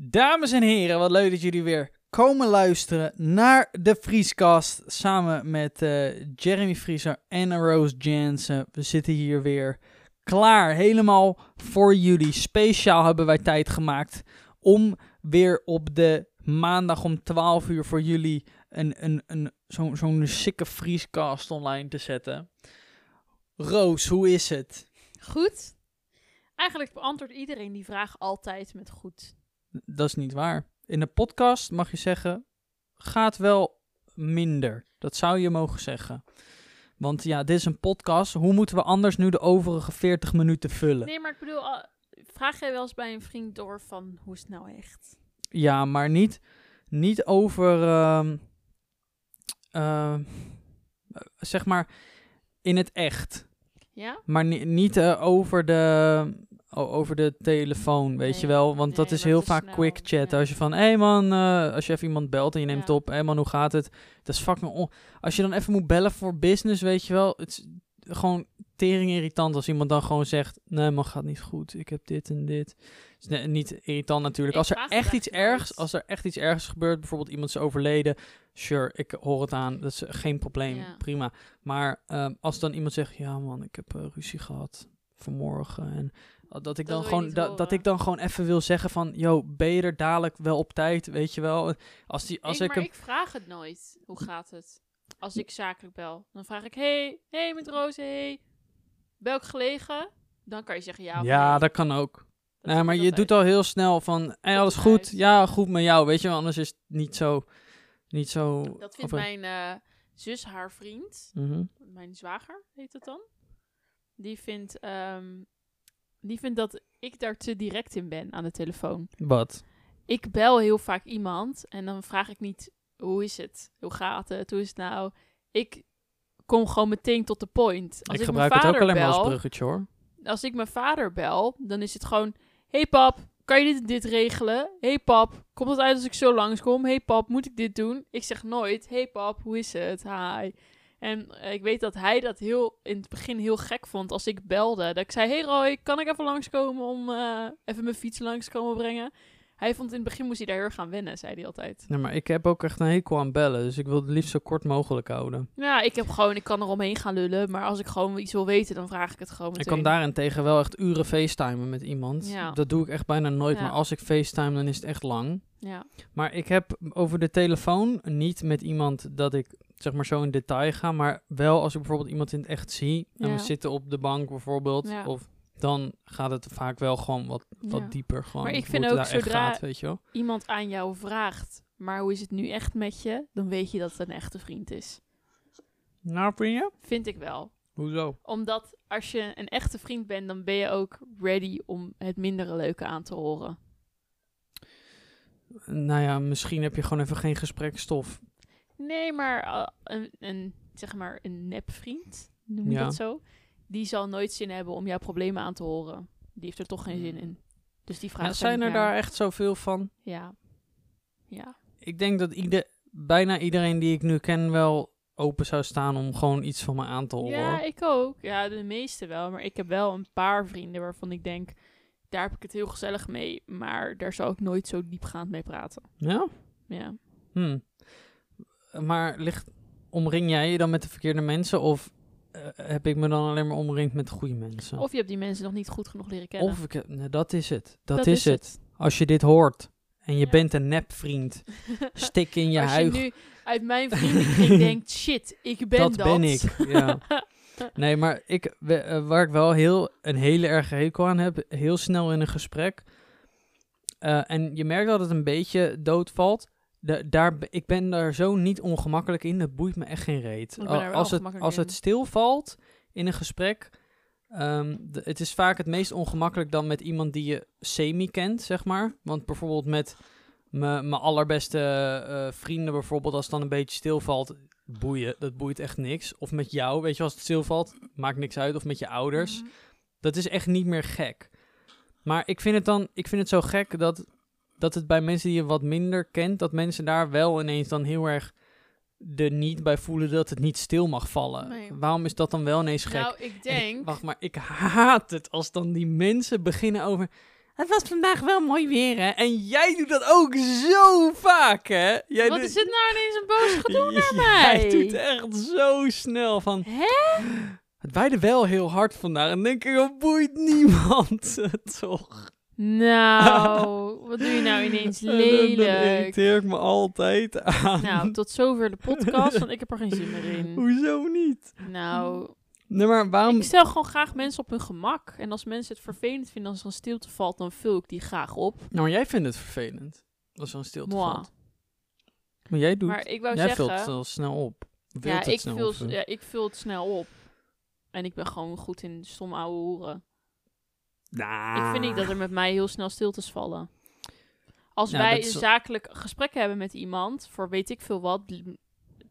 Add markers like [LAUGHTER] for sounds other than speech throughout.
Dames en heren, wat leuk dat jullie weer komen luisteren naar de Vrieskast. Samen met eh, Jeremy Vrieser en Rose Jansen. We zitten hier weer klaar, helemaal voor jullie. Speciaal hebben wij tijd gemaakt om weer op de maandag om 12 uur voor jullie een, een, een, zo'n zo'n sikke Vrieskast online te zetten. Roos, hoe is het? Goed. Eigenlijk beantwoordt iedereen die vraag altijd met goed. Dat is niet waar. In de podcast mag je zeggen, gaat wel minder. Dat zou je mogen zeggen. Want ja, dit is een podcast. Hoe moeten we anders nu de overige 40 minuten vullen? Nee, maar ik bedoel, vraag jij wel eens bij een vriend door van hoe is het nou echt? Ja, maar niet, niet over, ehm, ehm, zeg maar, in het echt. Ja? Maar ni- niet eh, over, de, over de telefoon, weet Nee, je wel. Want dat is heel vaak snel, quick chat. ja. Als je van, hé hey man, eh, als je even iemand belt en je neemt Ja. op. Hé hey man, hoe gaat het? Dat is fucking on- Als je dan even moet bellen voor business, weet je wel. Het is gewoon tering irritant als iemand dan gewoon zegt, nee man, gaat niet goed. Ik heb dit en dit. Is niet irritant natuurlijk. Ik Als er echt iets ergs, als er echt iets ergs gebeurt, bijvoorbeeld iemand is overleden. Sure, ik hoor het aan. Dat is geen probleem. Ja. Prima. Maar ehm, als dan iemand zegt, ja man, ik heb eh, ruzie gehad vanmorgen. En dat ik dan gewoon da- dat ik dan gewoon even wil zeggen van, yo, ben je er dadelijk wel op tijd, weet je wel? Als die als ik, ik, maar hem ik vraag het nooit. Hoe gaat het? Als ik zakelijk bel. Dan vraag ik, hey, hey met Roos, hey. Ik gelegen? Dan kan je zeggen ja ja, nee. dat kan ook. Dat nee, maar je doet al heel snel van, hey, alles goed? uit. Ja, goed met jou, weet je wel? Anders is het niet zo, niet zo. Dat vindt of- mijn eh, zus haar vriend. Mhm. mijn zwager heet het dan. Die vindt, ehm, die vindt dat ik daar te direct in ben aan de telefoon. Wat? Ik bel heel vaak iemand en dan vraag ik niet hoe is het, hoe gaat het, hoe is het nou. Ik kom gewoon meteen tot de point. Als ik ik, gebruik mijn het ook alleen maar als bruggetje hoor. als ik mijn vader bel, dan is het gewoon: hey pap, kan je dit dit regelen? hey pap, komt het uit als ik zo langskom? hey pap, moet ik dit doen? Ik zeg nooit: hey pap, hoe is het? Hi. En eh, ik weet dat hij dat heel in het begin heel gek vond als ik belde. Dat ik zei: Hey Roy, kan ik even langskomen om eh, even mijn fiets langs te komen brengen? Hij vond in het begin moest hij daar heel erg aan wennen, zei hij altijd. Nee, maar ik heb ook echt een hekel aan bellen, dus ik wil het liefst zo kort mogelijk houden. Ja, ik heb gewoon, ik kan er omheen gaan lullen, maar als ik gewoon iets wil weten, dan vraag ik het gewoon Ik meteen. kan daarentegen wel echt uren facetimen met iemand. Ja. Dat doe ik echt bijna nooit, Ja. maar als ik facetime, dan is het echt lang. Ja. Maar ik heb over de telefoon niet met iemand dat ik zeg maar zo in detail ga, maar wel als ik bijvoorbeeld iemand in het echt zie en Ja. we zitten op de bank bijvoorbeeld, Ja. of dan gaat het vaak wel gewoon wat, wat Ja. dieper gewoon. Maar ik vind ook zodra- gaat, weet je wel. iemand aan jou vraagt, maar hoe is het nu echt met je? Dan weet je dat het een echte vriend is. Nou, vind je? Vind ik wel. Hoezo? Omdat als je een echte vriend bent, dan ben je ook ready om het mindere leuke aan te horen. Nou ja, misschien heb je gewoon even geen gesprekstof. Nee, maar uh, een, een, zeg maar een nepvriend, noem je Ja. dat zo? Die zal nooit zin hebben om jouw problemen aan te horen. Die heeft er toch geen zin in. Dus die vraagt Ja, er zijn er naar. daar echt zoveel van? Ja. Ja. Ik denk dat ieder, bijna iedereen die ik nu ken wel open zou staan om gewoon iets van me aan te horen. Ja, ik ook. Ja, de meeste wel. Maar ik heb wel een paar vrienden waarvan ik denk, daar heb ik het heel gezellig mee. Maar daar zou ik nooit zo diepgaand mee praten. Ja? Ja. Hm. Maar ligt, omring jij je dan met de verkeerde mensen of eh, heb ik me dan alleen maar omringd met de goede mensen? Of je hebt die mensen nog niet goed genoeg leren kennen. Of ik, heb- nee, dat is het. Dat, Dat is, is het. Als je dit hoort en je Ja. bent een nepvriend, [LAUGHS] stik in je Als huig. je nu uit mijn vriendenkring [LAUGHS] denkt, shit, ik ben dat. dat, ben ik. Ja. [LAUGHS] Nee, maar ik, eh, waar ik wel heel, een hele erge hekel aan heb, heel snel in een gesprek. eh, en je merkt dat het een beetje doodvalt. Daar, ik ben daar zo niet ongemakkelijk in, dat boeit me echt geen reet. Als het, als het stilvalt in een gesprek, de- het is vaak het meest ongemakkelijk dan met iemand die je semi kent, zeg maar. Want bijvoorbeeld met mijn mijn allerbeste eh, vrienden bijvoorbeeld, als het dan een beetje stilvalt, boeien, dat boeit echt niks. Of met jou, weet je, als het stilvalt, maakt niks uit. Of met je ouders. Mhm. Dat is echt niet meer gek. Maar ik vind het dan, ik vind het zo gek dat, dat het bij mensen die je wat minder kent, dat mensen daar wel ineens dan heel erg er niet bij voelen dat het niet stil mag vallen. Nee. Waarom is dat dan wel ineens gek? Nou, ik En ik- denk... wacht maar, ik haat het als dan die mensen beginnen over... het was vandaag wel mooi weer, hè? En jij doet dat ook zo vaak, hè? Jij Wat doet- is dit nou ineens een boos [LAUGHS] gedoe naar Jij mij? doet echt zo snel van... Hè? Het waaide wel heel hard vandaag. En denk ik, dat boeit niemand [LAUGHS] het toch? Nou, [LAUGHS] wat doe je nou ineens lelijk? irriteer ik me altijd aan. Nou, tot zover de podcast, want ik heb er geen zin meer in. [LAUGHS] Hoezo niet? Nou, Nee, maar waarom... ik stel gewoon graag mensen op hun gemak. En als mensen het vervelend vinden als er een stilte valt, dan vul ik die graag op. Nou, maar jij vindt het vervelend. Als er een stilte Moi. valt. Maar jij doet... Maar ik wou jij vult het snel op. Wilt Ja het ik, snel vul, ja, ik vul het snel op. En ik ben gewoon goed in stom ouwe hoeren. Nou, Ik vind niet dat er met mij heel snel stiltes vallen. Als Ja, wij is- een zakelijk gesprek hebben met iemand, voor weet ik veel wat,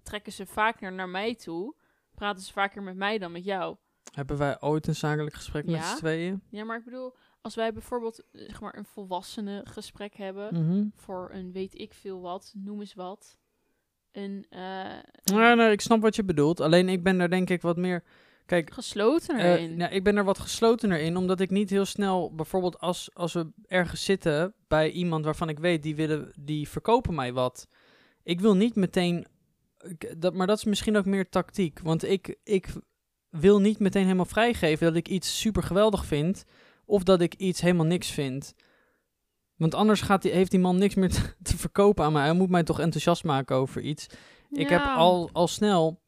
trekken ze vaker naar mij toe. Praten ze vaker met mij dan met jou. Hebben wij ooit een zakelijk gesprek met z'n tweeën? Ja, maar ik bedoel, als wij bijvoorbeeld eh, zeg maar, een volwassene gesprek hebben, Mhm. voor een weet ik veel wat, noem eens wat. Een eh, Ja, nee, ik snap wat je bedoelt. Alleen ik ben daar denk ik wat meer... Kijk, gesloten eh, erin. nou, ik ben er wat geslotener in, omdat ik niet heel snel... Bijvoorbeeld als, als we ergens zitten bij iemand waarvan ik weet, die, willen, die verkopen mij wat. Ik wil niet meteen... Dat, maar dat is misschien ook meer tactiek. Want ik, ik wil niet meteen helemaal vrijgeven dat ik iets super geweldig vind... of dat ik iets helemaal niks vind. Want anders gaat die, heeft die man niks meer [LAUGHS] te, te verkopen aan mij. Hij moet mij toch enthousiast maken over iets. Ik heb al, al snel,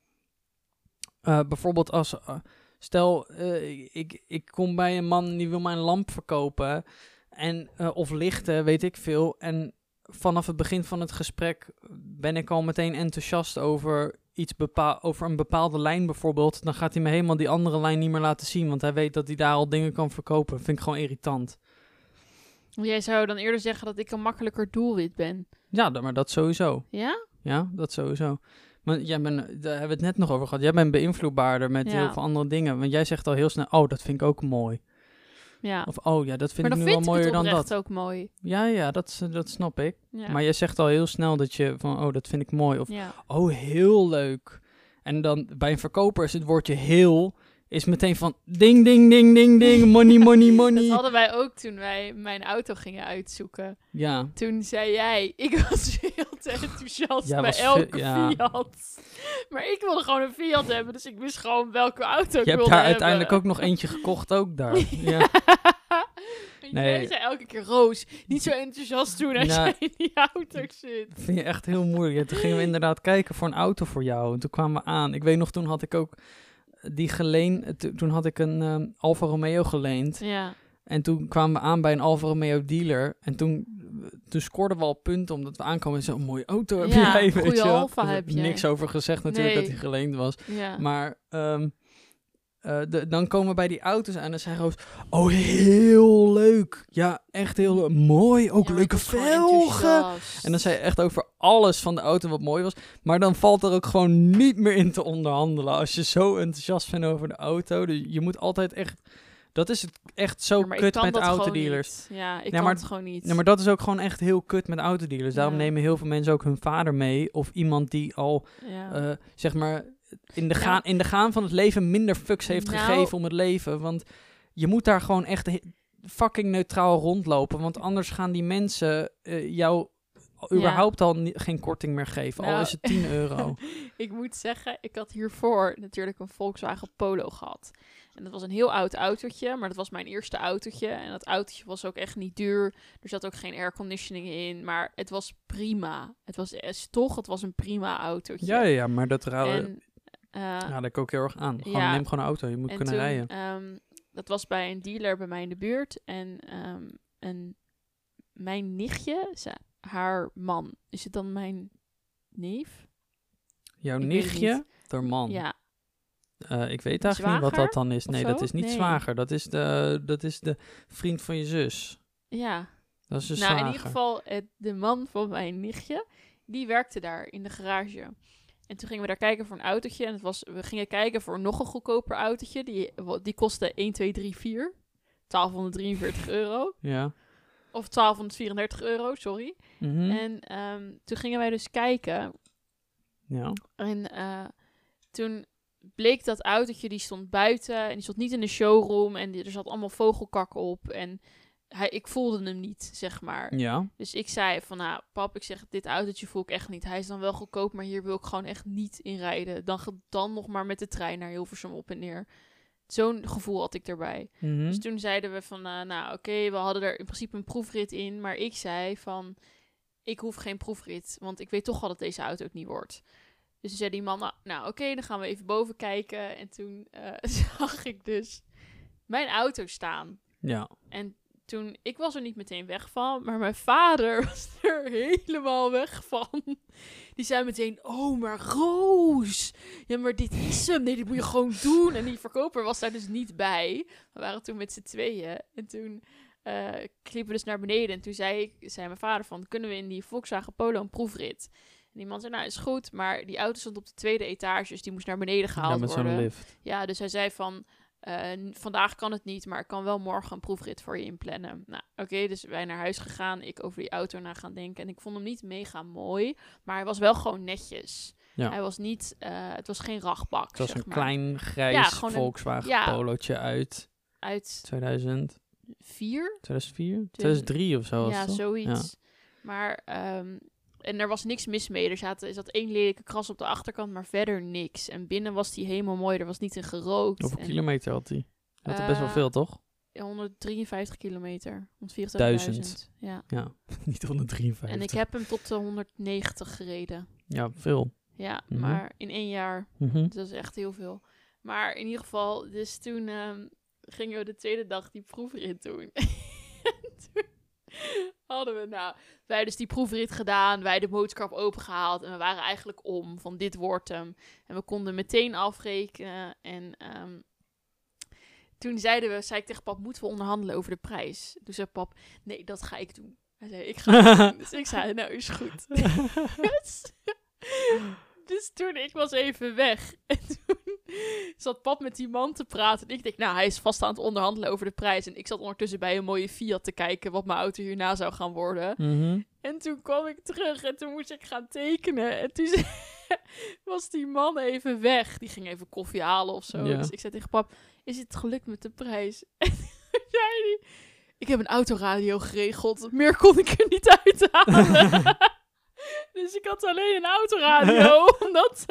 eh, bijvoorbeeld als, eh, stel, eh, ik, ik kom bij een man die wil mij een lamp verkopen, en, of lichten, weet ik veel. En vanaf het begin van het gesprek ben ik al meteen enthousiast over iets bepaal, over een bepaalde lijn bijvoorbeeld. Dan gaat hij me helemaal die andere lijn niet meer laten zien, want hij weet dat hij daar al dingen kan verkopen. Dat vind ik gewoon irritant. Jij zou dan eerder zeggen dat ik een makkelijker doelwit ben. Ja, maar dat sowieso. Ja? Ja, dat sowieso. Maar jij bent, daar hebben we het net nog over gehad. Jij bent beïnvloedbaarder met Ja. heel veel andere dingen. Want jij zegt al heel snel, oh, dat vind ik ook mooi. Ja. Of, oh ja, dat vind maar ik nu wel mooier dan oprecht dat. ook mooi. Ja, ja, dat, dat snap ik. Ja. Maar jij zegt al heel snel dat je van, oh, dat vind ik mooi. Of, ja. oh, heel leuk. En dan bij een verkoper is het woordje heel, is meteen van, ding, ding, ding, ding, ding, money, money, [LAUGHS] Dat money. hadden wij ook toen wij mijn auto gingen uitzoeken. Ja, Toen zei jij, ik was heel te enthousiast bij elke ja. Fiat. Maar ik wilde gewoon een Fiat hebben, dus ik wist gewoon welke auto ik je hebt wilde daar hebben. uiteindelijk ook nog eentje gekocht ook daar. [LAUGHS] Ja. Nee. Jij zei elke keer, Roos, niet zo enthousiast doen als Nou, jij in die auto zit. Dat vind je echt heel moeilijk. Ja, toen gingen we inderdaad kijken voor een auto voor jou. En toen kwamen we aan. Ik weet nog, toen had ik ook die geleend. to- Toen had ik een ehm, Alfa Romeo geleend. Ja. En toen kwamen we aan bij een Alfa Romeo dealer. En toen, toen scoorden we al punten omdat we aankwamen. Zo'n mooie auto [LAUGHS] heb Ja, jij, weet je. Alfa heb jij. Niks over gezegd natuurlijk Nee. dat hij geleend was. ja. Maar ehm, eh, de, dan komen we bij die auto's aan en zei Roos... Oh, heel leuk. Ja, echt heel. Mooi. Ook Ja, leuke velgen. En dan zei je echt over alles van de auto wat mooi was. Maar dan valt er ook gewoon niet meer in te onderhandelen. Als je zo enthousiast bent over de auto. Dus je moet altijd echt... Dat is het echt zo Ja, kut met autodealers. Ja, ik Ja, kan het gewoon niet. Ja, maar dat is ook gewoon echt heel kut met autodealers. Daarom nemen heel veel mensen ook hun vader mee. Of iemand die al, eh, zeg maar, in de, Ja. gaan, in de gaan van het leven minder fucks heeft Nou- gegeven om het leven. Want je moet daar gewoon echt fucking neutraal rondlopen. Want anders gaan die mensen eh, jou überhaupt al geen korting meer geven. al Nou, is het 10 [LAUGHS] euro. Ik moet zeggen, ik had hiervoor natuurlijk een Volkswagen Polo gehad. En dat was een heel oud autootje, maar dat was mijn eerste autootje. En dat autootje was ook echt niet duur. Er zat ook geen airconditioning in, maar het was prima. Het was is toch, het was een prima autootje. ja, ja, maar dat En, eh, raad ik ook heel erg aan. Gewoon, ja. Neem gewoon een auto, je moet en kunnen toen, rijden. ehm, dat was bij een dealer bij mij in de buurt. En ehm, mijn nichtje, ze, haar man, is het dan mijn neef? Jouw ik nichtje, haar man. Ja, Eh, ik weet eigenlijk niet wat dat dan is. Nee, dat is niet Nee. zwager. Dat is, de, dat is de vriend van je zus. ja. Dat is de nou, zwager. in ieder geval, het, de man van mijn nichtje, die werkte daar in de garage. En toen gingen we daar kijken voor een autootje. En het was, we gingen kijken voor nog een goedkoper autootje. Die, die kostte 1, 2, 3, 4. 1243 euro. Ja. Of 1234 euro, sorry. Mhm. En ehm, toen gingen wij dus kijken. ja. En eh, toen bleek dat autootje, die stond buiten. En die stond niet in de showroom. En die- er zat allemaal vogelkak op. En hij, ik voelde hem niet, zeg maar. Ja. Dus ik zei van, nou, pap, ik zeg, dit autootje voel ik echt niet. Hij is dan wel goedkoop, maar hier wil ik gewoon echt niet in rijden. Dan, dan nog maar met de trein naar Hilversum op en neer. Zo'n gevoel had ik erbij. Mhm. Dus toen zeiden we van, eh, nou oké, we hadden er in principe een proefrit in. Maar ik zei van, ik hoef geen proefrit, want ik weet toch al dat deze auto het niet wordt. Dus toen zei die man, nou, nou oké, dan gaan we even boven kijken. En toen eh, [LAUGHS] zag ik dus mijn auto staan. Ja. En toen, ik was er niet meteen weg van, maar mijn vader [LAUGHS] was er helemaal weg van. Die zei meteen, oh, maar Roos, ja, maar dit is hem. Nee, dit moet je gewoon doen. En die verkoper was daar dus niet bij. We waren toen met z'n tweeën. En toen liepen we dus naar beneden. En toen zei, ik, zei mijn vader van, kunnen we in die Volkswagen Polo een proefrit? En die man zei, nou, is goed, maar die auto stond op de tweede etage, dus die moest naar beneden ja, gehaald met worden. lift. Ja, dus hij zei van, eh, vandaag kan het niet, maar ik kan wel morgen een proefrit voor je inplannen. Nou, oké, dus wij naar huis gegaan, ik over die auto na gaan denken. En ik vond hem niet mega mooi, maar hij was wel gewoon netjes. Ja. Hij was niet, eh, het was geen rachtbak, Het was zeg een maar. klein grijs Ja, gewoon een- Volkswagen ja. Polootje uit Uit 2000, vier? 2004, 2003 of zo. was ja, zoiets. Maar, ehm, en er was niks mis mee. Er zat, er zat één lelijke kras op de achterkant, maar verder niks. En binnen was die helemaal mooi, er was niet in gerookt. Hoeveel en, kilometer had hij? Had er best wel Eh, veel, toch? 153 kilometer. 124.000. Duizend. Ja. Ja, [LAUGHS] niet 153. En ik heb hem tot de 190 gereden. Ja, veel. Ja, Mhm. maar in één jaar. Mhm. Dat is echt heel veel. Maar in ieder geval, dus toen ehm, gingen we de tweede dag die proefrit doen. [LAUGHS] En toen hadden we, nou, wij dus die proefrit gedaan, wij de motorkap opengehaald en we waren eigenlijk om van dit wordt hem. En we konden meteen afrekenen en ehm, toen zeiden we, zei ik tegen pap, moeten we onderhandelen over de prijs? Toen zei pap, nee, dat ga ik doen. Hij zei, ik ga het [LAUGHS] doen. Dus ik zei, nou is goed. [LAUGHS] [LAUGHS] dus toen, ik was even weg. [LAUGHS] En toen zat pap met die man te praten. En ik denk, nou, hij is vast aan het onderhandelen over de prijs. En ik zat ondertussen bij een mooie Fiat te kijken wat mijn auto hierna zou gaan worden. Mhm. En toen kwam ik terug en toen moest ik gaan tekenen. En toen [LAUGHS] was die man even weg. Die ging even koffie halen of zo. Ja. Dus ik zei tegen pap, is het gelukt met de prijs? [LAUGHS] En toen zei hij, ik heb een autoradio geregeld. Meer kon ik er niet uithalen. [LAUGHS] dus ik had alleen een autoradio. [LAUGHS] omdat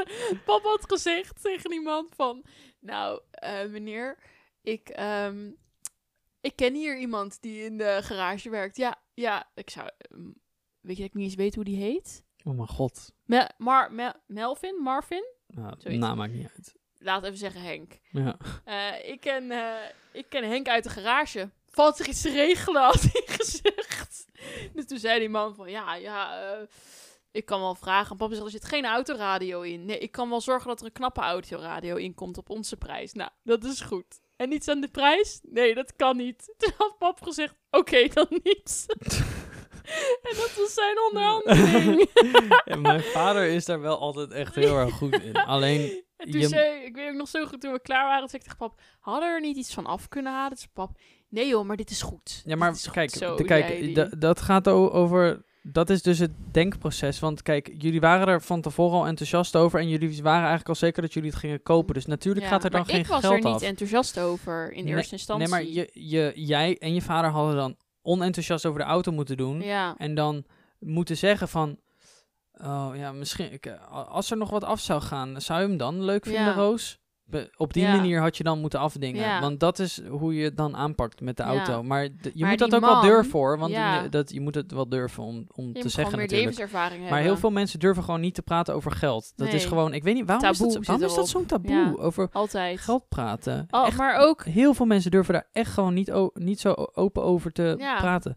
pap had gezegd tegen die man van... Nou, eh, meneer, ik, ehm, ik ken hier iemand die in de garage werkt. Ja, ja, ik zou... ehm, weet je dat ik niet eens weet hoe die heet? Oh mijn god. Me- Mar Mel- Melvin? Marvin? Nou, Zoiets. naam maakt niet uit. Laat even zeggen Henk. Ja. Eh, ik, ken, eh, ik ken Henk uit de garage. Valt er iets te regelen, had hij gezegd. [LAUGHS] Dus toen zei die man van, ja, ja, eh, ik kan wel vragen. En papa zegt, er zit geen autoradio in. Nee, ik kan wel zorgen dat er een knappe autoradio in komt op onze prijs. Nou, dat is goed. En iets aan de prijs? Nee, dat kan niet. [LAUGHS] Toen had pap gezegd, oké, dan niet. [LAUGHS] en dat was zijn onderhandeling. Ja, mijn vader is daar wel altijd echt heel erg goed in. Alleen, En toen Je- zei, ik weet ook nog zo goed, toen we klaar waren, zei ik tegen pap, hadden we er niet iets van af kunnen halen? Dus pap, nee joh, maar dit is goed. ja, maar goed kijk, zo, kijk dat gaat over. Dat is dus het denkproces. Want kijk, jullie waren er van tevoren al enthousiast over. En jullie waren eigenlijk al zeker dat jullie het gingen kopen. Dus natuurlijk Ja, gaat er dan geen ik was geld er niet af. enthousiast over in Nee, eerste instantie. Nee, maar je, je, jij en je vader hadden dan onenthousiast over de auto moeten doen. Ja, En dan moeten zeggen van... Oh ja, misschien... Eh, als er nog wat af zou gaan, zou je hem dan leuk vinden, Ja. Roos? Op die Ja. manier had je dan moeten afdingen. Ja. Want dat is hoe je het dan aanpakt met de Ja. auto. Maar je Maar moet dat ook wel durven voor. Want dat, je moet het wel durven om, om je te zeggen natuurlijk. Maar hebben. heel veel mensen durven gewoon niet te praten over geld. Dat is gewoon... Ik weet niet, waarom is dat, waarom zit is dat erop. zo'n taboe? Over Altijd. geld praten. Oh, Echt, maar ook, heel veel mensen durven daar echt gewoon niet, niet zo open over te praten.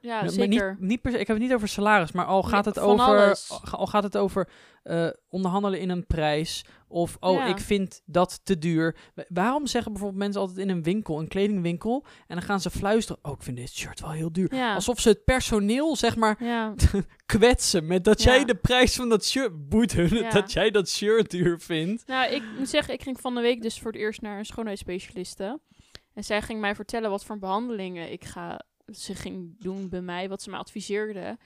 Ja, Ja, maar zeker. niet, niet per se, ik heb het niet over salaris, maar al gaat het over, alles. al gaat het over eh, onderhandelen in een prijs. Of, oh, Ja. ik vind dat te duur. Wa- Waarom zeggen bijvoorbeeld mensen altijd in een winkel, een kledingwinkel, en dan gaan ze fluisteren, oh, ik vind dit shirt wel heel duur. Ja. Alsof ze het personeel, zeg maar, ja. [LAUGHS] kwetsen met dat jij de prijs van dat shirt, boet hun, dat jij dat shirt duur vindt. Nou, ik moet zeggen, ik ging van de week dus voor het eerst naar een schoonheidsspecialiste. En zij ging mij vertellen wat voor behandelingen ik ga, ze ging doen bij mij, wat ze me adviseerde.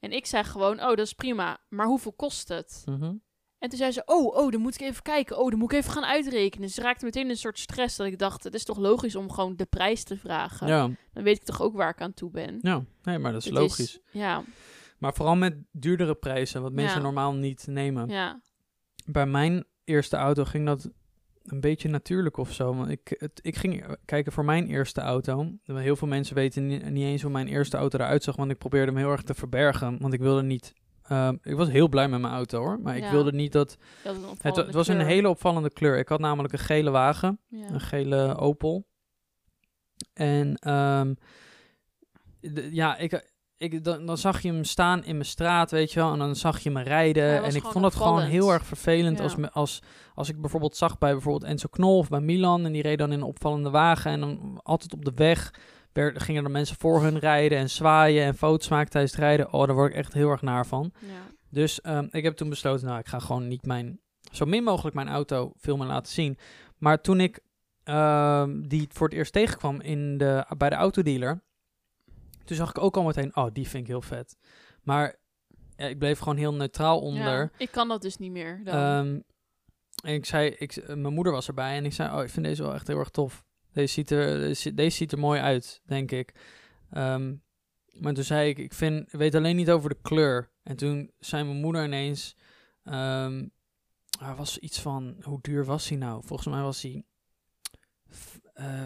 En ik zei gewoon, oh, dat is prima, maar hoeveel kost het? Mhm. En En toen zei ze, oh, oh, dan moet ik even kijken. Oh, dan moet ik even gaan uitrekenen. Ze raakte meteen in een soort stress dat ik dacht, het is toch logisch om gewoon de prijs te vragen. Ja, Dan weet ik toch ook waar ik aan toe ben. ja. Nee, maar dat is Het logisch. ja, Maar vooral met duurdere prijzen, wat mensen Ja. normaal niet nemen. ja, Bij mijn eerste auto ging dat een beetje natuurlijk of zo. Want ik, het, ik ging kijken voor mijn eerste auto. Heel veel mensen weten ni- niet eens hoe mijn eerste auto eruit zag, want ik probeerde hem heel erg te verbergen. Want ik wilde niet... ehm, ik was heel blij met mijn auto hoor, maar ik wilde niet dat... Het, was een hele opvallende kleur. Ik had namelijk een gele wagen. Ja. Een gele Opel. En de- ja, ik, ik, dan, dan zag je hem staan in mijn straat, weet je wel. En dan zag je me rijden. En ik vond dat gewoon heel erg vervelend. Ja. Als, me, als, als ik bijvoorbeeld zag bij bijvoorbeeld Enzo Knol of bij Milan. En die reed dan in een opvallende wagen. En dan altijd op de weg werd, gingen er mensen voor hun rijden. En zwaaien en foto's maken tijdens het rijden. Oh, daar word ik echt heel erg naar van. Ja. Dus ehm, ik heb toen besloten, nou, ik ga gewoon niet mijn, zo min mogelijk mijn auto filmen en laten zien. Maar toen ik ehm, die voor het eerst tegenkwam in de, bij de autodealer, toen zag ik ook al meteen, oh, die vind ik heel vet. Maar ja, ik bleef gewoon heel neutraal onder. Ja, ik kan dat dus niet meer. Ehm, en ik zei, ik, eh, mijn moeder was erbij en ik zei, oh, ik vind deze wel echt heel erg tof. Deze ziet er, deze, deze ziet er mooi uit, denk ik. Ehm, maar toen zei ik, ik vind, ik weet alleen niet over de kleur. En toen zei mijn moeder ineens, ehm er was iets van, hoe duur was hij nou? Volgens mij was hij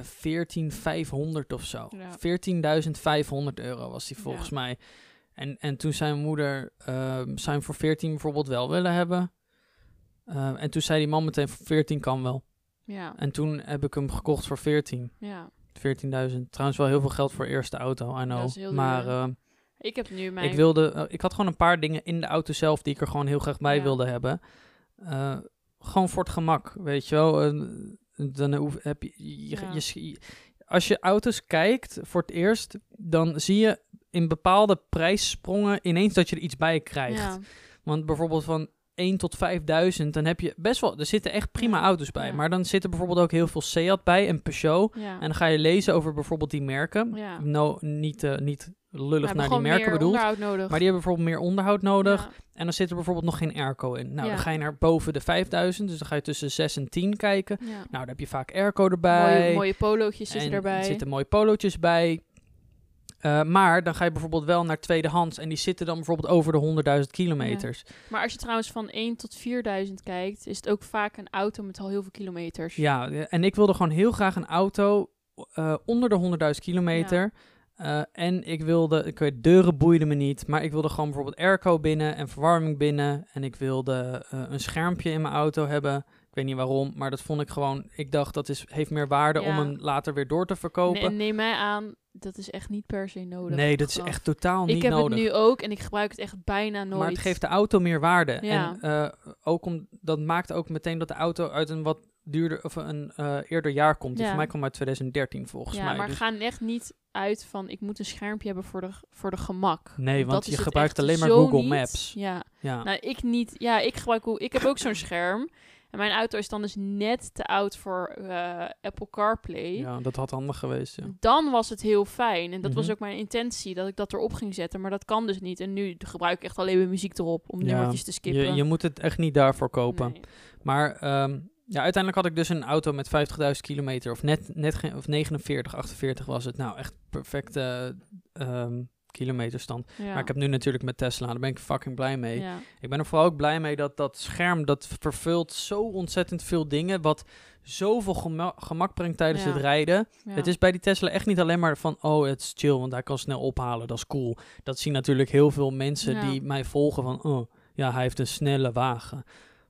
f- eh 14.500 of zo. Ja. 14.500 euro was die volgens Ja. mij. En, en toen zei mijn moeder, je hem voor 14 bijvoorbeeld wel willen hebben? Ehm, en toen zei die man meteen, voor 14 kan wel. ja, En toen heb ik hem gekocht voor 14. ja. 14.000. Trouwens wel heel veel geld voor eerste auto, I know. Maar ehm, Ik heb nu mijn... ik wilde, eh, ik had gewoon een paar dingen in de auto zelf die ik er gewoon heel graag bij Ja. wilde hebben. Eh, gewoon voor het gemak, weet je wel. Dan hoef, heb je, je, Ja. je, je- als je auto's kijkt voor het eerst, dan zie je in bepaalde prijssprongen ineens dat je er iets bij krijgt. Ja, Want bijvoorbeeld van 1 tot 5000, dan heb je best wel, er zitten echt prima Ja. auto's bij. Ja. Maar dan zitten bijvoorbeeld ook heel veel Seat bij en Peugeot. ja. En dan ga je lezen over bijvoorbeeld die merken. Nou, niet, eh, niet lullig naar die merken bedoeld. Maar die hebben bijvoorbeeld meer onderhoud nodig. En dan zit er bijvoorbeeld nog geen airco in. Nou, dan ga je naar boven de 5000. Dus dan ga je tussen 6 en 10 kijken. Nou, dan heb je vaak airco erbij. Mooie, mooie polootjes en zitten erbij. Er zitten mooie polootjes bij. Eh, maar dan ga je bijvoorbeeld wel naar tweedehands. En die zitten dan bijvoorbeeld over de 100.000 kilometers. Maar als je trouwens van 1 tot 4000 kijkt, is het ook vaak een auto met al heel veel kilometers. Ja, en ik wilde gewoon heel graag een auto eh, onder de 100.000 kilometer. Eh, en ik wilde, ik weet, deuren boeiden me niet, maar ik wilde gewoon bijvoorbeeld airco binnen en verwarming binnen. En ik wilde een schermpje in mijn auto hebben. Ik weet niet waarom, maar dat vond ik gewoon, ik dacht dat is, heeft meer waarde om Ja. hem later weer door te verkopen. Nee, en neem mij aan, dat is echt niet per se nodig. Nee, dat is echt totaal niet Ik heb nodig. het nu ook en ik gebruik het echt bijna nooit. Maar het geeft de auto meer waarde. Ja. En eh, ook om, dat maakt ook meteen dat de auto uit een wat duurder of een eh, eerder jaar komt. Die Ja. voor mij kwam uit 2013 volgens ja, mij. maar Dus- ga echt niet uit van ik moet een schermpje hebben voor de, voor de gemak. Nee, want je gebruikt alleen maar Google niet. Maps. Ja, Ja. nou ik niet. Ja, ik gebruik. Ik heb ook zo'n scherm. En mijn auto is dan dus net te oud voor eh, Apple CarPlay. ja, dat had handig geweest. Ja. Dan was het heel fijn. En dat was Mhm. ook mijn intentie, dat ik dat erop ging zetten. Maar dat kan dus niet. En nu gebruik ik echt alleen maar muziek erop om Ja, nummertjes te skippen. Je, je moet het echt niet daarvoor kopen. Nee. Maar ehm, ja, uiteindelijk had ik dus een auto met 50.000 kilometer. Of net, net geen, of 49, 48 was het. Nou, echt perfecte ehm, kilometerstand. Ja. Maar ik heb nu natuurlijk met Tesla. Daar ben ik fucking blij mee. Ja. Ik ben er vooral ook blij mee dat dat scherm, dat vervult zo ontzettend veel dingen. Wat zoveel gema- gemak brengt tijdens Ja. het rijden. Het is bij die Tesla echt niet alleen maar van, oh, het is chill, want hij kan snel ophalen, dat is cool. Dat zien natuurlijk heel veel mensen die mij volgen van, oh, ja, hij heeft een snelle wagen.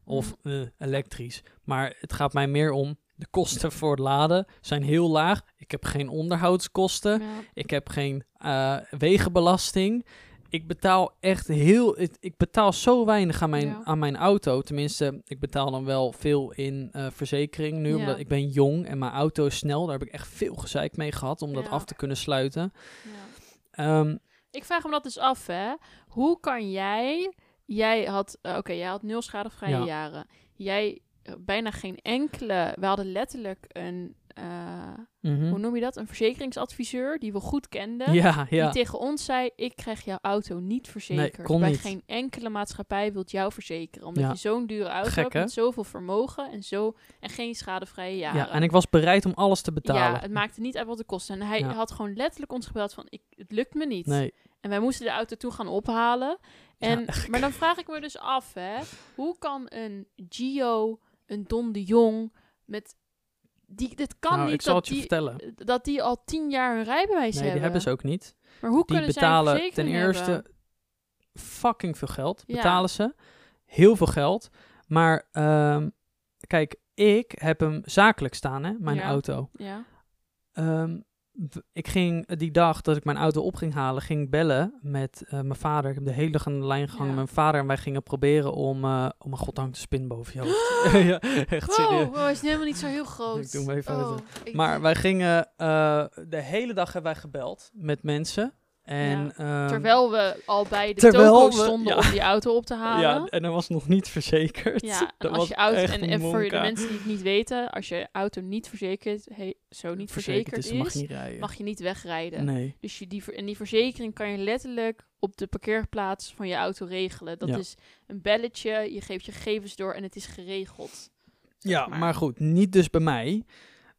Of Mm. eh, elektrisch. Maar het gaat mij meer om, de kosten voor het laden zijn heel laag. Ik heb geen onderhoudskosten. Ja. Ik heb geen eh, wegenbelasting. Ik betaal echt heel. Ik, ik betaal zo weinig aan mijn, Ja. aan mijn auto. Tenminste, ik betaal dan wel veel in eh, verzekering nu. Ja. Omdat ik ben jong en mijn auto is snel. Daar heb ik echt veel gezeik mee gehad om dat af te kunnen sluiten. Ja. Ehm, Ik vraag me dat dus af, hè. Hoe kan jij... Jij had... eh, Oké, jij had nul schadevrije Ja. jaren. Jij... bijna geen enkele... We hadden letterlijk een... eh, Mhm. hoe noem je dat? Een verzekeringsadviseur die we goed kenden. Ja, Die ja. tegen ons zei, ik krijg jouw auto niet verzekerd. Bij niet. geen enkele maatschappij wilt jou verzekeren. Omdat Ja. je zo'n dure auto Gek, hebt met zoveel vermogen en, zo, en geen schadevrije jaren. ja, en ik was bereid om alles te betalen. Ja, het maakte niet uit wat het kostte. En hij had gewoon letterlijk ons gebeld van, ik, het lukt me niet. Nee, En wij moesten de auto toen gaan ophalen. En, [LAUGHS] maar dan vraag ik me dus af, hè. Hoe kan een Gio, een Don de Jong, met... Die, dit kan nou, niet ik zal dat het je die, vertellen. dat die al tien jaar een rijbewijs Nee, hebben. die hebben ze ook niet. Maar hoe Die kunnen betalen zij ten eerste hebben? fucking veel geld. Ja. Betalen ze. Heel veel geld. Maar ehm, kijk, ik heb hem zakelijk staan, hè, mijn Ja. auto. Ja. Ehm, ik ging eh, die dag dat ik mijn auto op ging halen, ging bellen met eh, mijn vader. Ik heb de hele dag aan de lijn gehangen Ja. met mijn vader. En wij gingen proberen om... eh oh mijn god, hangt de spin boven je hoofd. [GASPS] [LAUGHS] ja, echt serieus. Wow, wow, hij is helemaal niet zo heel groot. Ik doe hem even oh, Maar wij gingen... de hele dag hebben wij gebeld met mensen. En, ehm, Terwijl we al bij de toko we- stonden ja. om die auto op te halen. Ja, en dat was nog niet verzekerd. Ja, [LAUGHS] dat als was je auto, en, en voor de mensen die het niet weten, als je auto niet verzekerd, he, zo niet verzekerd, is, is, mag je niet rijden. mag je niet wegrijden. Nee. Dus je die, en die verzekering kan je letterlijk op de parkeerplaats van je auto regelen. Dat is een belletje, je geeft je gegevens door en het is geregeld. Ja, maar. goed, niet dus bij mij.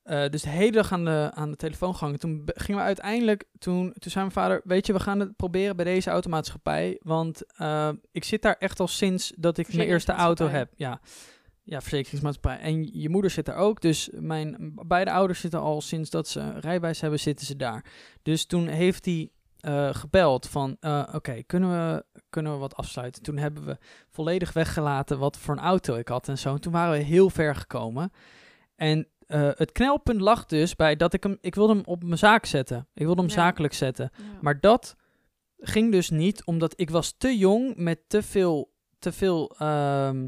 Eh, dus de hele dag aan de, aan de telefoon gehangen. Toen gingen we uiteindelijk, toen, toen zei mijn vader, weet je, we gaan het proberen bij deze automaatschappij. Want eh, ik zit daar echt al sinds dat ik mijn eerste auto heb. Ja. ja, verzekeringsmaatschappij. En je moeder zit daar ook. Dus mijn beide ouders zitten al sinds dat ze een rijbewijs hebben, zitten ze daar. Dus toen heeft hij eh, gebeld van, oké, kunnen, we, kunnen we wat afsluiten? Toen hebben we volledig weggelaten wat voor een auto ik had en zo. En toen waren we heel ver gekomen. En eh, het knelpunt lag dus bij dat ik hem, ik wilde hem op mijn zaak zetten. Ik wilde hem Ja. zakelijk zetten. Ja. Maar dat ging dus niet, omdat ik was te jong met te veel, te veel, ehm,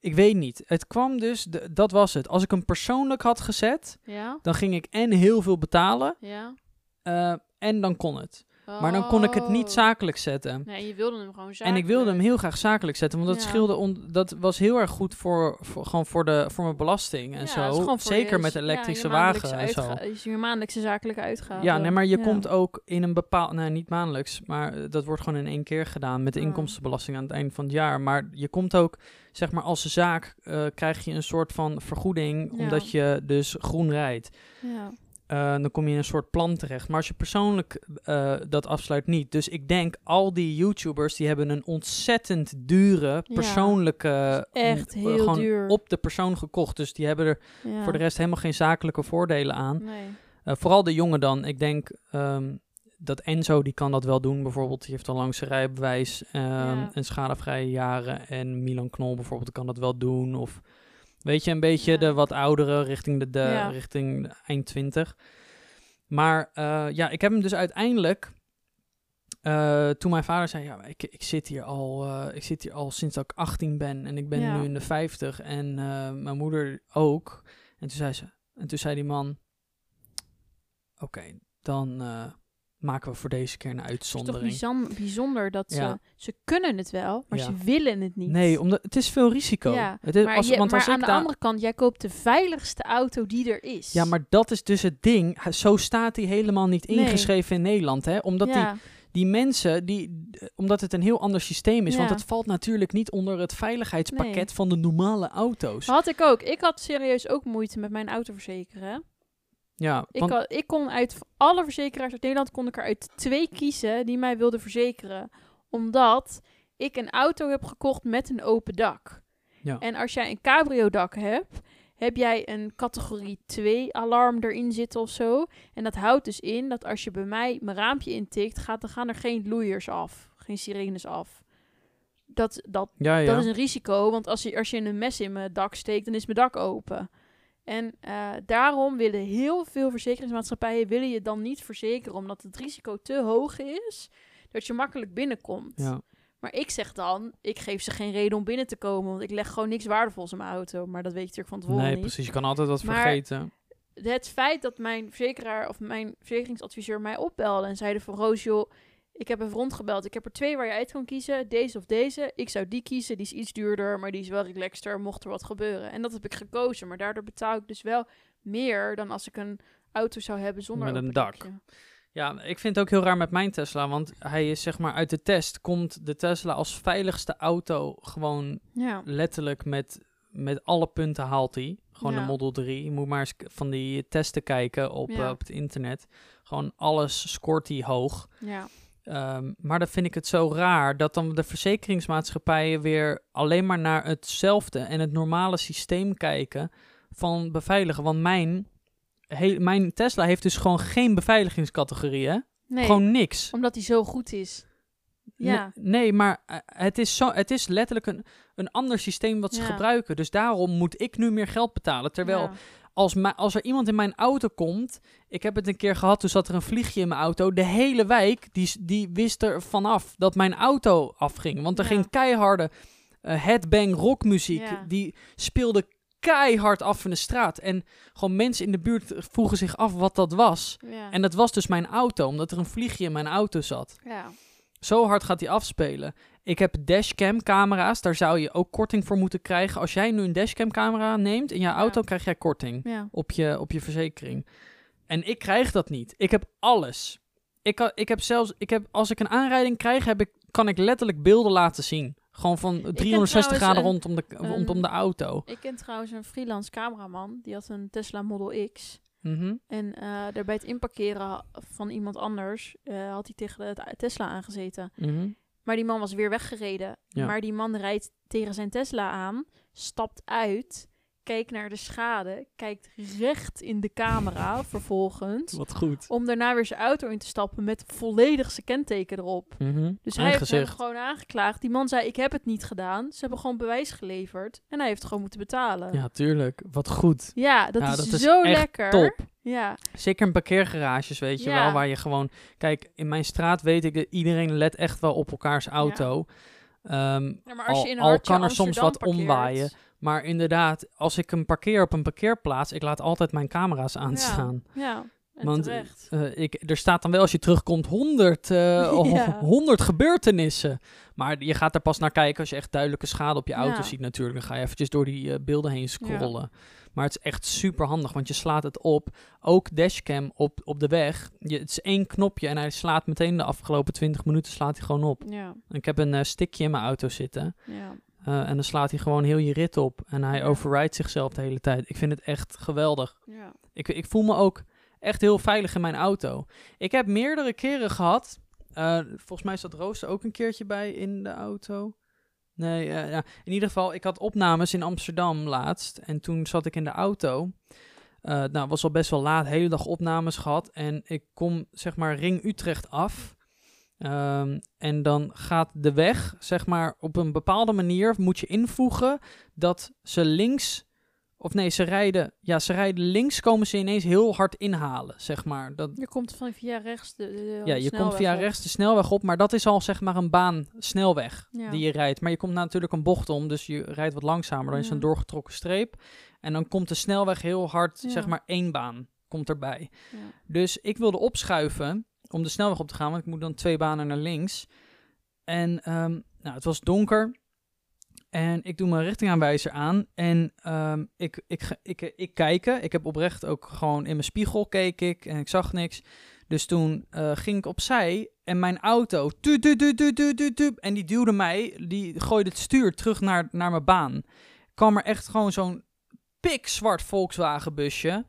ik weet niet. Het kwam dus, de- dat was het. Als ik hem persoonlijk had gezet, ja, dan ging ik en heel veel betalen ja. eh, en dan kon het. Maar dan kon ik het niet Oh. zakelijk zetten. Nee, je wilde hem gewoon En zakelijk. ik wilde hem heel graag zakelijk zetten, want dat Ja. scheelde, on- dat was heel erg goed voor, voor, gewoon voor, de, voor mijn belasting en Ja, zo. Zeker je- met elektrische je wagen en zo. is je maandelijkse zakelijke uitgaven. Ja, nee, maar je komt ook in een bepaald, nee, niet maandelijks, maar eh, dat wordt gewoon in één keer gedaan met de Oh. inkomstenbelasting aan het eind van het jaar. Maar je komt ook, zeg maar, als zaak eh, krijg je een soort van vergoeding, omdat je dus groen rijdt. Ja. Eh, dan kom je in een soort plan terecht. Maar als je persoonlijk eh, dat afsluit niet. Dus ik denk, al die YouTubers die hebben een ontzettend dure persoonlijke... echt mm, heel gewoon duur. op de persoon gekocht. Dus die hebben er Ja. voor de rest helemaal geen zakelijke voordelen aan. Nee. Eh, vooral de jongen dan. Ik denk ehm, dat Enzo, die kan dat wel doen. Bijvoorbeeld, die heeft al langs zijn rijbewijs ehm, Ja. en schadevrije jaren. En Milan Knol bijvoorbeeld kan dat wel doen. Of weet je, een beetje Ja. de wat oudere richting de, de, Ja. richting de eind 20. Maar eh, ja, ik heb hem dus uiteindelijk... eh, toen mijn vader zei, ja, ik, ik, zit hier al, eh, ik zit hier al sinds dat ik 18 ben en ik ben Ja. nu in de 50 en mijn moeder ook. En toen zei ze, en toen zei die man, oké, dan maken we voor deze keer een Het is toch uitzondering. bijzonder dat ze... Ja. Ze kunnen het wel, maar Ja. ze willen het niet. Nee, omdat het is veel risico. Ja, het is, maar, als, je- want maar als aan de andere kant, jij koopt de veiligste auto die er is. Ja, maar dat is dus het ding. Zo staat hij helemaal niet Nee. ingeschreven in Nederland, hè? Omdat die, die mensen, die, omdat het een heel ander systeem is. Want het valt natuurlijk niet onder het veiligheidspakket Nee. van de normale auto's. Had ik ook. Ik had serieus ook moeite met mijn auto verzekeren. Ja, Ik, had, ik kon uit alle verzekeraars uit Nederland kon ik er uit twee kiezen die mij wilden verzekeren. Omdat ik een auto heb gekocht met een open dak. Ja. En als jij een cabrio dak hebt, heb jij een categorie 2 alarm erin zitten of zo. En dat houdt dus in dat als je bij mij mijn raampje intikt, gaat, dan gaan er geen loeiers af. Geen sirenes af. Dat, dat ja, ja. dat is een risico, want als je, als je een mes in mijn dak steekt, dan is mijn dak open. En eh, daarom willen heel veel verzekeringsmaatschappijen willen je dan niet verzekeren, omdat het risico te hoog is dat je makkelijk binnenkomt. ja. Maar ik zeg dan, ik geef ze geen reden om binnen te komen, want ik leg gewoon niks waardevols in mijn auto. Maar dat weet je natuurlijk van tevoren Nee, niet. precies. Je kan altijd wat Maar- vergeten. Het feit dat mijn verzekeraar of mijn verzekeringsadviseur mij opbelde en zeiden van Roos, joh, ik heb even rondgebeld. Ik heb er twee waar je uit kan kiezen. Deze of deze. Ik zou die kiezen. Die is iets duurder, maar die is wel relaxter mocht er wat gebeuren. En dat heb ik gekozen. Maar daardoor betaal ik dus wel meer dan als ik een auto zou hebben zonder Met een dak. dakje. Ja, ik vind het ook heel raar met mijn Tesla, want hij is zeg maar uit de test, komt de Tesla als veiligste auto gewoon Ja. letterlijk met, met alle punten haalt hij. Gewoon Ja. de Model 3. Je moet maar eens van die testen kijken op, Ja. eh, op het internet. Gewoon alles scoort hij hoog. Ja. Ehm, maar dan vind ik het zo raar dat dan de verzekeringsmaatschappijen weer alleen maar naar hetzelfde en het normale systeem kijken van beveiligen. Want mijn, he- mijn Tesla heeft dus gewoon geen beveiligingscategorie, hè? Nee, Gewoon niks. omdat hij zo goed is. Ja. Nee, nee, maar eh, het is, zo, het is letterlijk een, een ander systeem wat ze Ja. gebruiken. Dus daarom moet ik nu meer geld betalen. Terwijl Ja. Als, als er iemand in mijn auto komt. Ik heb het een keer gehad, toen zat er een vliegje in mijn auto. De hele wijk die, die wist er vanaf dat mijn auto afging. Want er Ja. ging keiharde eh, headbang rockmuziek. Ja. Die speelde keihard af in de straat. En gewoon mensen in de buurt vroegen zich af wat dat was. Ja. En dat was dus mijn auto, omdat er een vliegje in mijn auto zat. ja. Zo hard gaat hij afspelen. Ik heb dashcam camera's, daar zou je ook korting voor moeten krijgen. Als jij nu een dashcam camera neemt in je auto, krijg jij korting Ja. op je, op je verzekering. En ik krijg dat niet. Ik heb alles. Ik, kan, ik heb zelfs, ik heb, als ik een aanrijding krijg, heb ik, kan ik letterlijk beelden laten zien. Gewoon van 360 trouwens graden rondom de, een- rondom de auto. Ik ken trouwens een freelance cameraman. Die had een Tesla Model X. Mhm. En eh daar bij het inparkeren van iemand anders eh, had hij tegen de Tesla aangezeten. Mhm. Maar die man was weer weggereden. Ja. Maar die man rijdt tegen zijn Tesla aan, stapt uit, kijkt naar de schade, kijkt recht in de camera vervolgens. Wat goed. Om daarna weer zijn auto in te stappen met volledig zijn kenteken erop. Mhm. Dus hij heeft hem gewoon aangeklaagd. Die man zei, ik heb het niet gedaan. Ze hebben gewoon bewijs geleverd. En hij heeft gewoon moeten betalen. Ja, Ja, tuurlijk. Wat goed. dat, Ja, is, dat is zo echt lekker. top. Ja, Zeker in parkeergarages, weet je Ja. wel, waar je gewoon... Kijk, in mijn straat weet ik, dat iedereen let echt wel op elkaars auto. Ehm, Ja, maar als Al- je in al kan er soms wat parkeert- omwaaien. Maar inderdaad, als ik hem parkeer op een parkeerplaats, ik laat altijd mijn camera's aanstaan. Ja, en Want, terecht. Eh, ik, er staat dan wel als je terugkomt 100, eh, [LAUGHS] Ja. 100 gebeurtenissen. Maar je gaat er pas naar kijken als je echt duidelijke schade op je auto Ja. ziet natuurlijk. Dan ga je eventjes door die eh, beelden heen scrollen. Maar het is echt super handig, want je slaat het op. Ook dashcam op, op de weg. Je, het is één knopje en hij slaat meteen de afgelopen 20 minuten slaat hij gewoon op. Ja, En ik heb een eh, stickje in mijn auto zitten. ja. Eh, en dan slaat hij gewoon heel je rit op. En hij Ja. overrides zichzelf de hele tijd. Ik vind het echt geweldig. ja. Ik, ik voel me ook echt heel veilig in mijn auto. Ik heb meerdere keren gehad. eh, volgens mij zat Roos er ook een keertje bij in de auto. Nee, eh, ja. in ieder geval, ik had opnames in Amsterdam laatst. En toen zat ik in de auto. Eh nou, was al best wel laat, hele dag opnames gehad. En ik kom, zeg maar, Ring Utrecht af. Ehm, en dan gaat de weg, zeg maar, op een bepaalde manier moet je invoegen dat ze links of nee, ze rijden, ja, ze rijden links, komen ze ineens heel hard inhalen, zeg maar. Dat, Je komt van via rechts de, de- ja, je komt via op. rechts de snelweg op, maar dat is al zeg maar een baan, snelweg, Ja. die je rijdt. Maar je komt natuurlijk een bocht om, dus je rijdt wat langzamer. Dan is Ja. een doorgetrokken streep. En dan komt de snelweg heel hard, Ja. zeg maar één baan, komt erbij. Dus ik wilde opschuiven om de snelweg op te gaan, want ik moet dan twee banen naar links. En ehm, nou, het was donker. En ik doe mijn richtingaanwijzer aan. En ehm, ik, ik, ik, ik, ik kijken. Ik heb oprecht ook gewoon in mijn spiegel keek ik en ik zag niks. Dus toen eh, ging ik opzij en mijn auto, tu, tu, tu, tu, tu, tu, tu, en die duwde mij, die gooide het stuur terug naar, naar mijn baan. Kwam er echt gewoon zo'n pikzwart Volkswagen busje.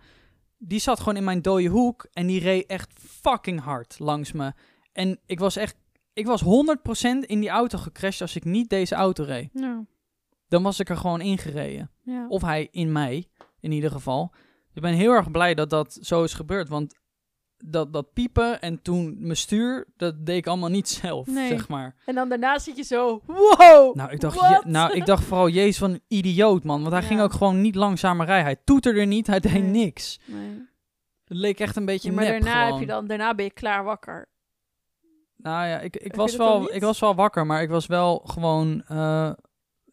Die zat gewoon in mijn dode hoek en die reed echt fucking hard langs me. En ik was echt, ik was 100% in die auto gecrashed als ik niet deze auto reed. Ja. Dan was ik er gewoon ingereden. Ja. Of hij in mij, in ieder geval. Ik ben heel erg blij dat dat zo is gebeurd. Want dat, dat piepen en toen mijn stuur, dat deed ik allemaal niet [LAUGHS] zelf, Nee. zeg maar. En dan daarna zit je zo, wow! Nou ik, dacht, je- nou, ik dacht vooral, jezus, van een idioot, man. Want hij Ja. ging ook gewoon niet langzamer rijden. Hij toeterde niet, hij deed Nee. niks. Nee. Het leek echt een beetje Ja, maar nep daarna, heb je dan, daarna ben je klaar wakker. Nou ja, ik, ik, was wel, ik was wel wakker, maar ik was wel gewoon... eh,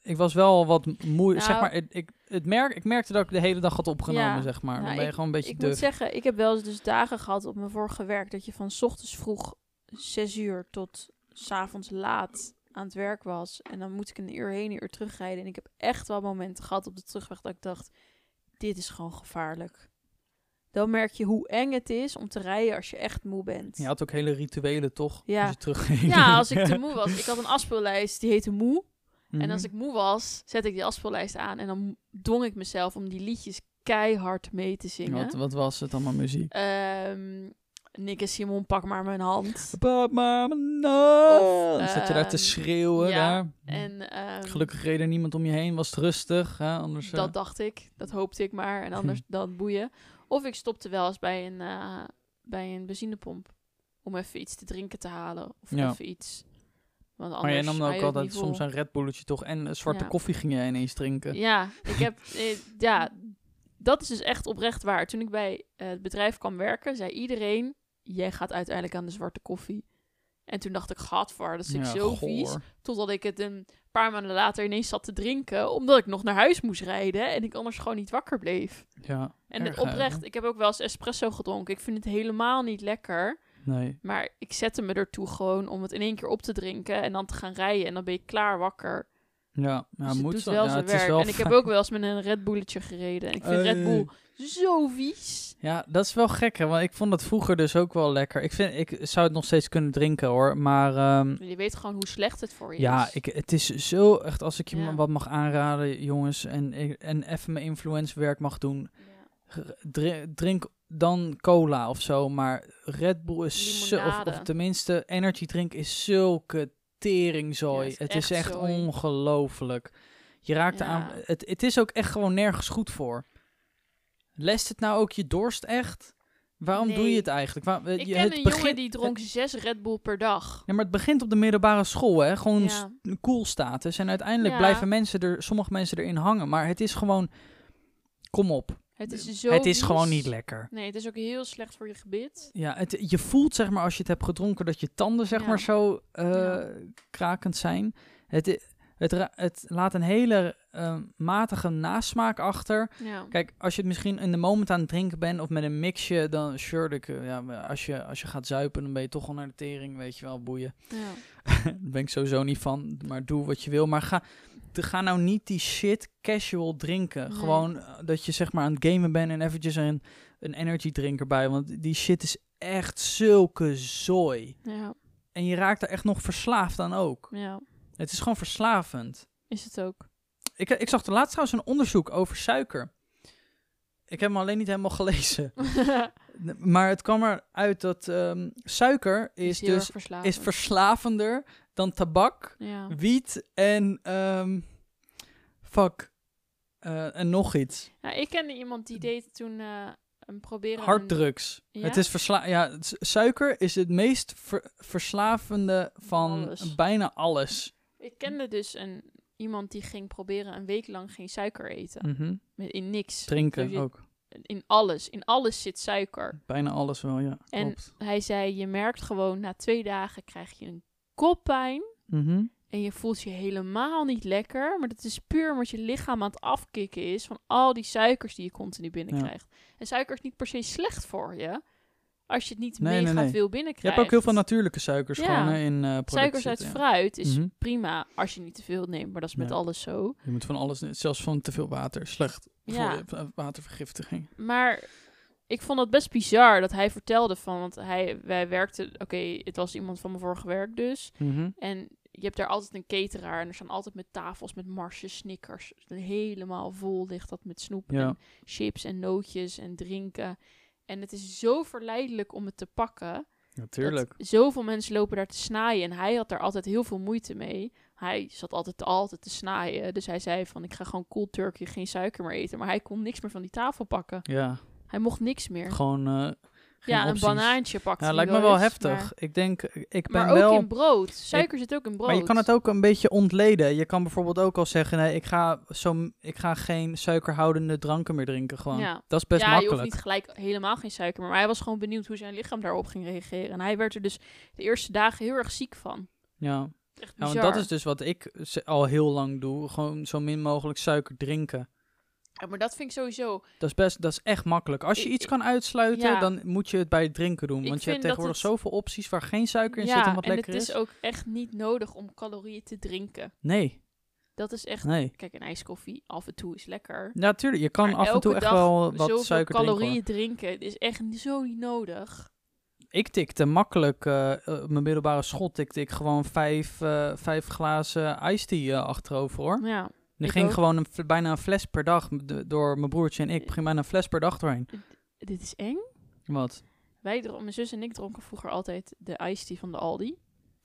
ik was wel wat zeg Nou. maar. Het, ik, het merk, ik merkte dat ik de hele dag had opgenomen, Ja. zeg maar. Nou, dan ben je gewoon een beetje Ik duf. moet zeggen, ik heb wel eens dus dagen gehad op mijn vorige werk dat je van 's ochtends vroeg 6 uur tot 's avonds laat aan het werk was. En dan moet ik een uur heen, een uur terugrijden. En ik heb echt wel momenten gehad op de terugweg dat ik dacht, dit is gewoon gevaarlijk. dan merk je hoe eng het is om te rijden als je echt moe bent. Je had ook hele rituelen, toch? Ja. Als je. Ja, als ik te [LAUGHS] moe was. Ik had een afspeellijst, die heette Moe. En Mhm. als ik moe was, zet ik die afspeellijst aan. En dan dwong ik mezelf om die liedjes keihard mee te zingen. Wat, wat was het allemaal muziek? Ehm Nick en Simon, pak maar mijn hand. Pap, mama, no. Of, Dan zat je daar te ehm, schreeuwen. ja, daar. En ehm, Gelukkig reed er niemand om je heen, was het rustig. Hè? Anders, eh, dat dacht ik. Dat hoopte ik maar. En anders dan boeien. Of ik stopte wel eens bij een, eh, bij een benzinepomp. Om even iets te drinken te halen. Of Ja. even iets. Want maar jij nam dan ook altijd vol. soms een Red Bulletje toch? En zwarte Ja. koffie ging jij ineens drinken. Ja, ik heb. [LAUGHS] eh, ja, dat is dus echt oprecht waar. Toen ik bij eh, het bedrijf kwam werken, zei iedereen: Jij gaat uiteindelijk aan de zwarte koffie. En toen dacht ik: Gadver, dat is ik Ja, zo goor. vies. Totdat ik het een paar maanden later ineens zat te drinken, omdat ik nog naar huis moest rijden en ik anders gewoon niet wakker bleef. Ja, En erg oprecht, ik heb ook wel eens espresso gedronken. Ik vind het helemaal niet lekker. Nee. Maar ik zette me ertoe gewoon om het in één keer op te drinken en dan te gaan rijden. En dan ben je klaar wakker. Ja, ja Dus het moet doet wel ja, zijn werk. wel En ik heb ook wel eens met een Red Bulletje gereden. En ik vind Red Eh. Bull zo vies. Ja, dat is wel gek, hè? Want ik vond het vroeger dus ook wel lekker. Ik, vind, ik zou het nog steeds kunnen drinken, hoor. Maar ehm, Je weet gewoon hoe slecht het voor je ja, is. ik, het is zo echt, als ik je Ja. wat mag aanraden, jongens, en, en even mijn influencewerk mag doen, Ja. drink dan cola of zo. Maar Red Bull is zo, of, of tenminste, energy drink is zulke teringzooi. Ja, het het is is echt ongelooflijk. Je raakt Ja. aan. Het, het is ook echt gewoon nergens goed voor. Lest het nou ook je dorst echt? Waarom doe je het eigenlijk? Waar, Ik je, ken het een begint- jongen die dronk zes Red Bull per dag. Ja, maar het begint op de middelbare school, hè? Gewoon Ja. cool status. En uiteindelijk Ja. blijven mensen er, sommige mensen erin hangen. Maar het is gewoon, kom op. Het is zo het is gewoon niet lekker. Nee, het is ook heel slecht voor je gebit. Ja, het, je voelt zeg maar als je het hebt gedronken dat je tanden zeg Ja. maar zo eh, Ja. krakend zijn. Het, het, het laat een hele eh, matige nasmaak achter. Ja. Kijk, als je het misschien in de moment aan het drinken bent of met een mixje, dan sure, eh, ja, als je, als je gaat zuipen, dan ben je toch al naar de tering, weet je wel, boeien. ja. [LAUGHS] Daar ben ik sowieso niet van, maar doe wat je wil. Maar ga, ga nou niet die shit casual drinken. Nee. Gewoon eh, dat je zeg maar aan het gamen bent en eventjes een, een energy drink erbij. Want die shit is echt zulke zooi. Ja. En je raakt er echt nog verslaafd aan ook. ja, Het is gewoon verslavend. is het ook. Ik, ik zag de laatst trouwens een onderzoek over suiker. Ik heb hem alleen niet helemaal gelezen. [LAUGHS] Maar het kwam eruit dat ehm, suiker is, dus verslavend. is verslavender dan tabak, Ja. wiet en ehm, fuck eh, en nog iets. ja, ik kende iemand die deed toen eh een proberen... een- Harddrugs. Ja? Het is versla ja, suiker is het meest ver- verslavende van Alles. bijna alles. Ik kende dus een, iemand die ging proberen een week lang geen suiker eten. Met, in niks. Drinken Dus ook. In alles. In alles zit suiker. Bijna alles wel, ja. En Klopt. hij zei, je merkt gewoon na twee dagen krijg je een koppijn. Mhm. En je voelt je helemaal niet lekker. Maar dat is puur omdat je lichaam aan het afkicken is van al die suikers die je continu binnenkrijgt. En suiker is niet per se slecht voor je. Als je het niet Nee, mega nee, nee. veel Je binnenkrijgt. hebt ook heel veel natuurlijke suikers Ja. gewoon hè, in eh producten Suikers uit ja. fruit is Mhm. prima als je niet te veel neemt. Maar dat is met alles zo. Je moet van alles, zelfs van te veel water, slecht voor je- watervergiftiging. Maar ik vond het best bizar dat hij vertelde van... Want hij, wij werkten... Oké, het was iemand van mijn vorige werk dus. Mhm. En je hebt daar altijd een cateraar. En er staan altijd met tafels met marsjes, snickers. Helemaal vol ligt dat met snoep Ja. en chips en nootjes en drinken. En het is zo verleidelijk om het te pakken. Natuurlijk. Dat zoveel mensen lopen daar te snaaien. En hij had daar altijd heel veel moeite mee. Hij zat altijd, altijd te snaaien. Dus hij zei van, ik ga gewoon cold turkey, geen suiker meer eten. Maar hij kon niks meer van die tafel pakken. Ja, Hij mocht niks meer. gewoon eh, ja, een banaantje pakte Ja, lijkt me wel eens, heftig. Maar, Ik denk, ik ben maar ook wel... in brood. Suiker zit ook in brood. Maar je kan het ook een beetje ontleden. Je kan bijvoorbeeld ook al zeggen, nee, ik ga, zo, ik ga geen suikerhoudende dranken meer drinken gewoon. Ja. Dat is best ja, makkelijk. je hoeft niet gelijk helemaal geen suiker meer. Maar hij was gewoon benieuwd hoe zijn lichaam daarop ging reageren. En hij werd er dus de eerste dagen heel erg ziek van. Ja. Echt ja, want dat is dus wat ik al heel lang doe. Gewoon zo min mogelijk suiker drinken. Ja, maar dat vind ik sowieso... Dat is best, dat is echt makkelijk. Als je Ik- iets kan uitsluiten, ja. dan moet je het bij het drinken doen. Want je hebt tegenwoordig het- zoveel opties waar geen suiker in ja, zit en wat en lekker het is. is ook echt niet nodig om calorieën te drinken. Nee. Dat is echt... Nee. Kijk, een ijskoffie af en toe is lekker. Ja, tuurlijk. Je kan Maar af en toe echt wel wat zoveel suiker calorieën drinken. drinken is echt zo niet nodig. Ik tikte makkelijk, eh, eh, mijn middelbare school tikte ik gewoon vijf, eh, vijf glazen iced tea eh, achterover hoor. Ja. Die Ik ging ook. gewoon een, bijna een fles per dag door mijn broertje en ik. ging bijna een fles per dag doorheen. Dit is eng. Wat? Wij, mijn zus en ik dronken vroeger altijd de iced tea van de Aldi.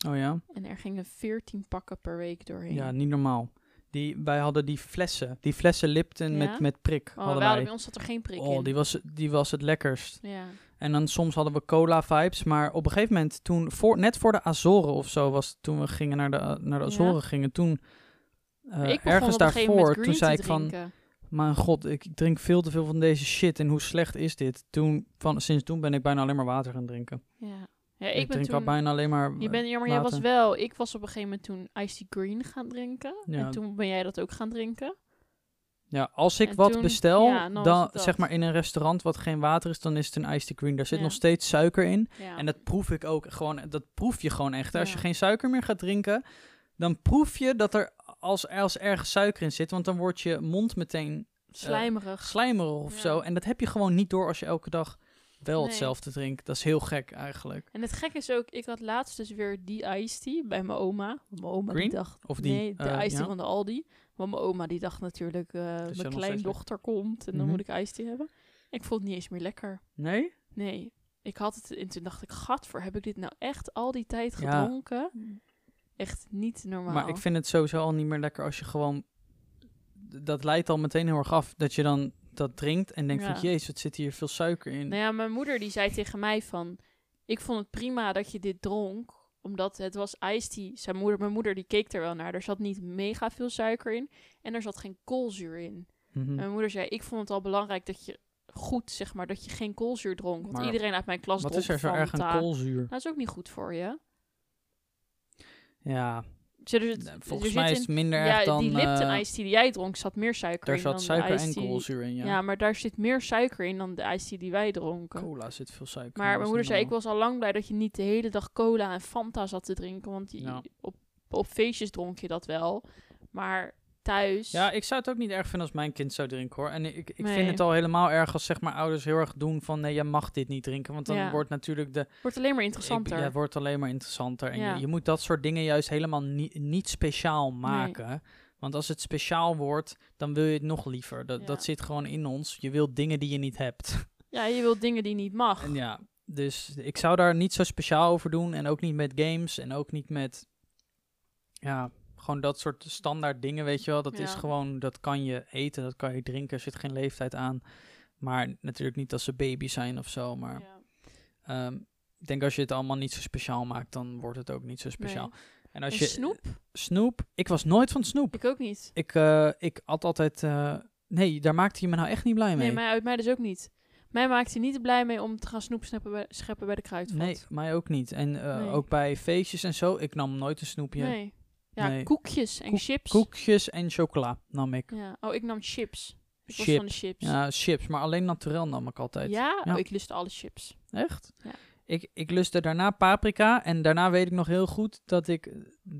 Oh ja? En er gingen 14 pakken per week doorheen. Ja, niet normaal. Die, wij hadden die flessen. Die flessen Lipton Ja? met, met prik oh, hadden wij hadden bij ons zat er geen prik Oh, in. die was, die was het lekkerst. Ja. En dan soms hadden we cola vibes. Maar op een gegeven moment, toen voor, net voor de Azoren of zo was, toen we gingen naar de, naar de Ja. Azoren gingen, toen ik begon ergens daarvoor, toen zei ik van, mijn god, ik drink veel te veel van deze shit en hoe slecht is dit? Toen, van, sinds toen ben ik bijna alleen maar water gaan drinken. Ja. Ja, Ik, ik, ben drink toen... al bijna alleen maar Je bent, ja, maar jij was wel... Ik was op een gegeven moment toen tea green gaan drinken. Ja. En toen ben jij dat ook gaan drinken. Ja, als ik En wat toen- bestel, ja, dan zeg maar in een restaurant wat geen water is, dan is het een iced tea green. Daar zit Ja. nog steeds suiker in. Ja. En dat proef ik ook gewoon, dat proef je gewoon echt. Als je geen suiker meer gaat drinken, dan proef je dat er als, als ergens suiker in zit, want dan wordt je mond meteen Slijmerig. slijmerig of Ja. zo. En dat heb je gewoon niet door als je elke dag wel Nee. hetzelfde drinkt. Dat is heel gek eigenlijk. En het gekke is ook, ik had laatst dus weer die iced tea bij mijn oma. Mijn oma Green? die dacht, Of die, nee, de eh, iced tea ja? van de Aldi. Want mijn oma die dacht natuurlijk, eh, mijn kleindochter komt en dan Mhm. moet ik iced tea hebben. Ik vond het niet eens meer lekker. Nee? Nee, ik had het en toen dacht ik, gadver, heb ik dit nou echt al die tijd Ja. Echt niet normaal. Maar ik vind het sowieso al niet meer lekker als je gewoon... Dat leidt al meteen heel erg af dat je dan dat drinkt en denkt Ja. van... Jezus, wat zit hier veel suiker in. Nou ja, mijn moeder die zei tegen mij van... Ik vond het prima dat je dit dronk. Omdat het was iced tea. Zijn moeder, mijn moeder die keek er wel naar. Er zat niet mega veel suiker in. En er zat geen koolzuur in. Mhm. Mijn moeder zei... Ik vond het al belangrijk dat je goed, zeg maar, dat je geen koolzuur dronk. Want Maar iedereen uit mijn klas Wat dronk is er zo erg aan koolzuur? Nou, dat is ook niet goed voor je. Ja, volgens mij is het in- minder ja, erg dan... die Lipton eh, iced tea die jij dronk zat meer suiker Daar in zat dan suiker de en koolzuur in, ja. Ja. maar daar zit meer suiker in dan de tea die wij dronken. Cola zit veel suiker in, Maar mijn moeder zei, ik was al lang blij dat je niet de hele dag cola en Fanta zat te drinken. Want je, Ja. op, op feestjes dronk je dat wel. Maar thuis... Ja, ik zou het ook niet erg vinden als mijn kind zou drinken hoor. En ik, ik Nee. vind het al helemaal erg als zeg maar ouders heel erg doen van nee, je mag dit niet drinken. Want dan Ja. wordt natuurlijk de... wordt alleen maar Ik, interessanter. ja, het wordt alleen maar interessanter. En Ja. je, je moet dat soort dingen juist helemaal niet, niet speciaal maken. Want als het speciaal wordt, dan wil je het nog liever. Dat, Ja. dat zit gewoon in ons. Je wilt dingen die je niet hebt. Ja, je wilt dingen die niet mag. En ja, dus ik zou daar niet zo speciaal over doen. En ook niet met games. En ook niet met, ja, gewoon dat soort standaard dingen, weet je wel. Dat is gewoon, dat kan je eten, dat kan je drinken. Er zit geen leeftijd aan. Maar natuurlijk niet als ze baby zijn of zo. Maar Ja. ehm, ik denk als je het allemaal niet zo speciaal maakt, dan wordt het ook niet zo speciaal. Nee. En als En je snoep? snoep, ik was nooit van snoep. Ik ook niet. Ik, eh, ik had altijd, eh, nee, daar maakte je me nou echt niet blij mee. Nee, mij, uit mij dus ook niet. Mij maakte hij niet blij mee om te gaan snoep scheppen bij, scheppen bij de kruidvat. Nee, mij ook niet. En eh, Nee. ook bij feestjes en zo, ik nam nooit een snoepje. Nee. Ja, Nee. koekjes en Koek- chips. Koekjes en chocola nam ik. Ja. Oh, ik nam chips. Ik was van de chips. Ja, chips, maar alleen naturel nam ik altijd. Ja? Ja. Oh, ik lustte alle chips. Echt? Ja. Ik, ik lustte daarna paprika en daarna weet ik nog heel goed dat ik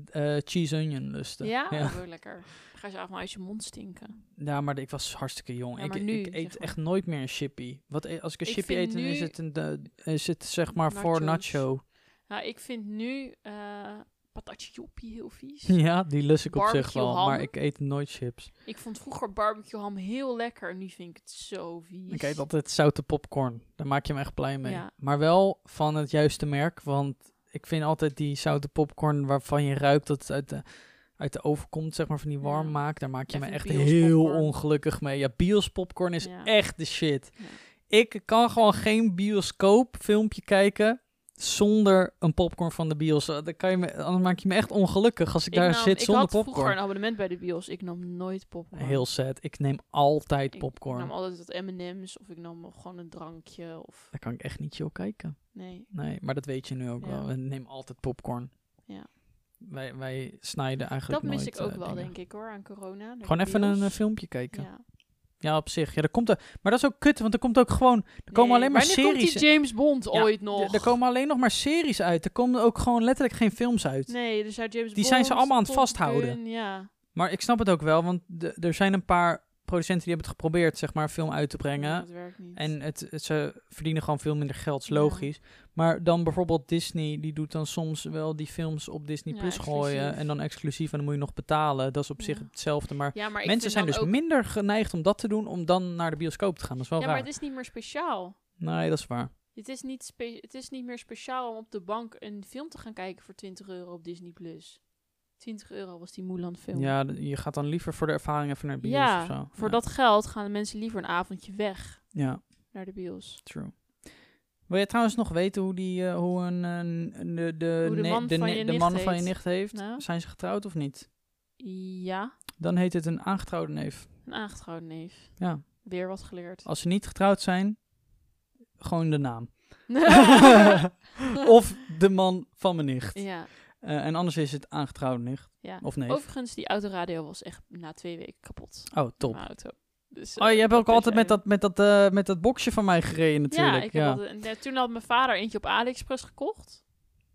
eh, cheese onion lustte. Ja? ja. Oh, heel lekker. Ga je allemaal uit je mond stinken. Ja, maar ik was hartstikke jong. Ja, ik, maar nu, ik eet zeg maar. echt nooit meer een chippy. Wat, e- als ik een chippy eet, dan is het, een, de, is het zeg maar voor nacho. Nou, ik vind nu eh patatje joppie heel vies. [LAUGHS] Ja, die lust ik op zich wel, ham. maar ik eet nooit chips. Ik vond vroeger barbecue ham heel lekker. En nu vind ik het zo vies. Ik eet altijd zoute popcorn. Daar maak je me echt blij mee. Ja. Maar wel van het juiste merk, want ik vind altijd die zoute popcorn waarvan je ruikt dat het uit de, uit de oven komt, zeg maar, van die Ja. warm maak. Daar maak je Ja, me echt heel ongelukkig mee. Ja, Bios popcorn is echt de shit. Ik kan gewoon geen bioscoop filmpje kijken zonder een popcorn van de bios. Eh, Dan kan je me, anders maak je me echt ongelukkig als ik, Ik daar nam- zit ik zonder had vroeger popcorn. een abonnement bij de bios. Ik nam nooit popcorn. Heel sad. Ik neem altijd Ik- popcorn. Ik nam altijd wat M&M's of ik nam gewoon een drankje. Of... Daar kan ik echt niet chill kijken. Nee. Nee, maar dat weet je nu ook Ja. wel. We nemen altijd popcorn. Ja. Wij, wij snijden eigenlijk Dat mis nooit, ik ook eh, wel, dingen. denk ik hoor, aan corona. Gewoon even een eh, filmpje kijken. Ja. Ja. op zich. Ja, er komt er, maar dat is ook kut, want er komt ook gewoon... Er komen Nee, alleen maar wanneer series... komt die James Bond Ja, ooit nog? Er komen alleen nog maar series uit. Er komen ook gewoon letterlijk geen films uit. Nee, er James Die Bond, zijn ze allemaal aan het vasthouden. Gun, ja. Maar ik snap het ook wel, want er zijn een paar producenten die hebben het geprobeerd, zeg maar, een film uit te Ja, brengen. dat werkt niet. En het, het- ze verdienen gewoon veel minder geld, is Ja. logisch. Maar dan bijvoorbeeld Disney, die doet dan soms wel die films op Disney Ja, Plus gooien. En dan exclusief en dan moet je nog betalen. Dat is op zich hetzelfde. Maar ja, maar mensen zijn dus ook... minder geneigd om dat te doen, om dan naar de bioscoop te gaan. Dat is wel Ja, maar het is niet meer speciaal. Nee, dat is waar. Het is, niet het is niet meer speciaal om op de bank een film te gaan kijken voor 20 euro op Disney+. Plus. 20 euro was die Mulan film. Ja, je gaat dan liever voor de ervaring even naar de bios Ja, of zo. voor ja. dat geld gaan de mensen liever een avondje weg Ja, naar de bios. true. Wil je trouwens nog weten hoe, die, eh, hoe een, een- de, de, Hoe de man de, van je de nicht man van je nicht heeft? Nou? Zijn ze getrouwd of niet? Ja, Dan heet het een aangetrouwde neef. een aangetrouwde neef. Ja. Weer wat geleerd. Als ze niet getrouwd zijn, gewoon de naam. [LAUGHS] [LAUGHS] of de man van mijn nicht. ja, Eh, en anders is het aangetrouwde nicht. ja. Of neef. Overigens, die autoradio was echt na twee weken kapot. Oh, top. Mijn auto. Dus, Oh, eh, je hebt ook altijd met eh, dat, met, dat, eh, met dat boxje van mij gereden natuurlijk. Ja, ik heb ja. eh, toen had mijn vader eentje op AliExpress gekocht.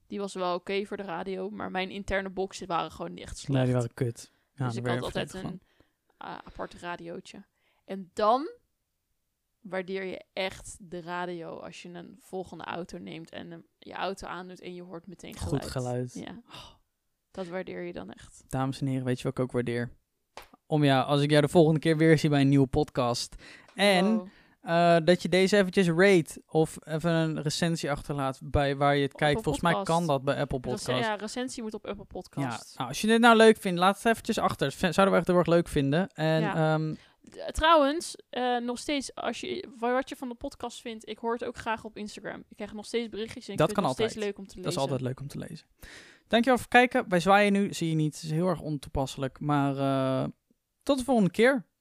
Die was wel oké voor de radio, maar mijn interne boxen waren gewoon niet echt slecht. Nee, die waren kut. Ja, dus ik had altijd een uh, apart radiootje. En dan waardeer je echt de radio als je een volgende auto neemt en hem- je auto aandoet en je hoort meteen geluid. Goed geluid. Ja. Dat waardeer je dan echt. Dames en heren, weet je wat ik ook waardeer? Om ja, als ik jou de volgende keer weer zie bij een nieuwe podcast. En Wow. eh, dat je deze eventjes rate of even een recensie achterlaat bij waar je het kijkt. Volgens mij kan dat bij Apple Rec- Podcast. ja, recensie moet op Apple Ja, Podcast. nou, als je dit nou leuk vindt, laat het eventjes achter. Zouden we echt heel erg leuk vinden. En Ja. ehm, Trouwens, eh, nog steeds, als je, wa- wat je van de podcast vindt, ik hoor het ook graag op Instagram. Ik krijg nog steeds berichtjes en ik Dat vind kan het nog steeds altijd. leuk om te lezen. dat is altijd leuk om te lezen. Dankjewel voor het kijken. Wij zwaaien nu, zie je niet. Het is heel erg ontoepasselijk. Maar eh, tot de volgende keer.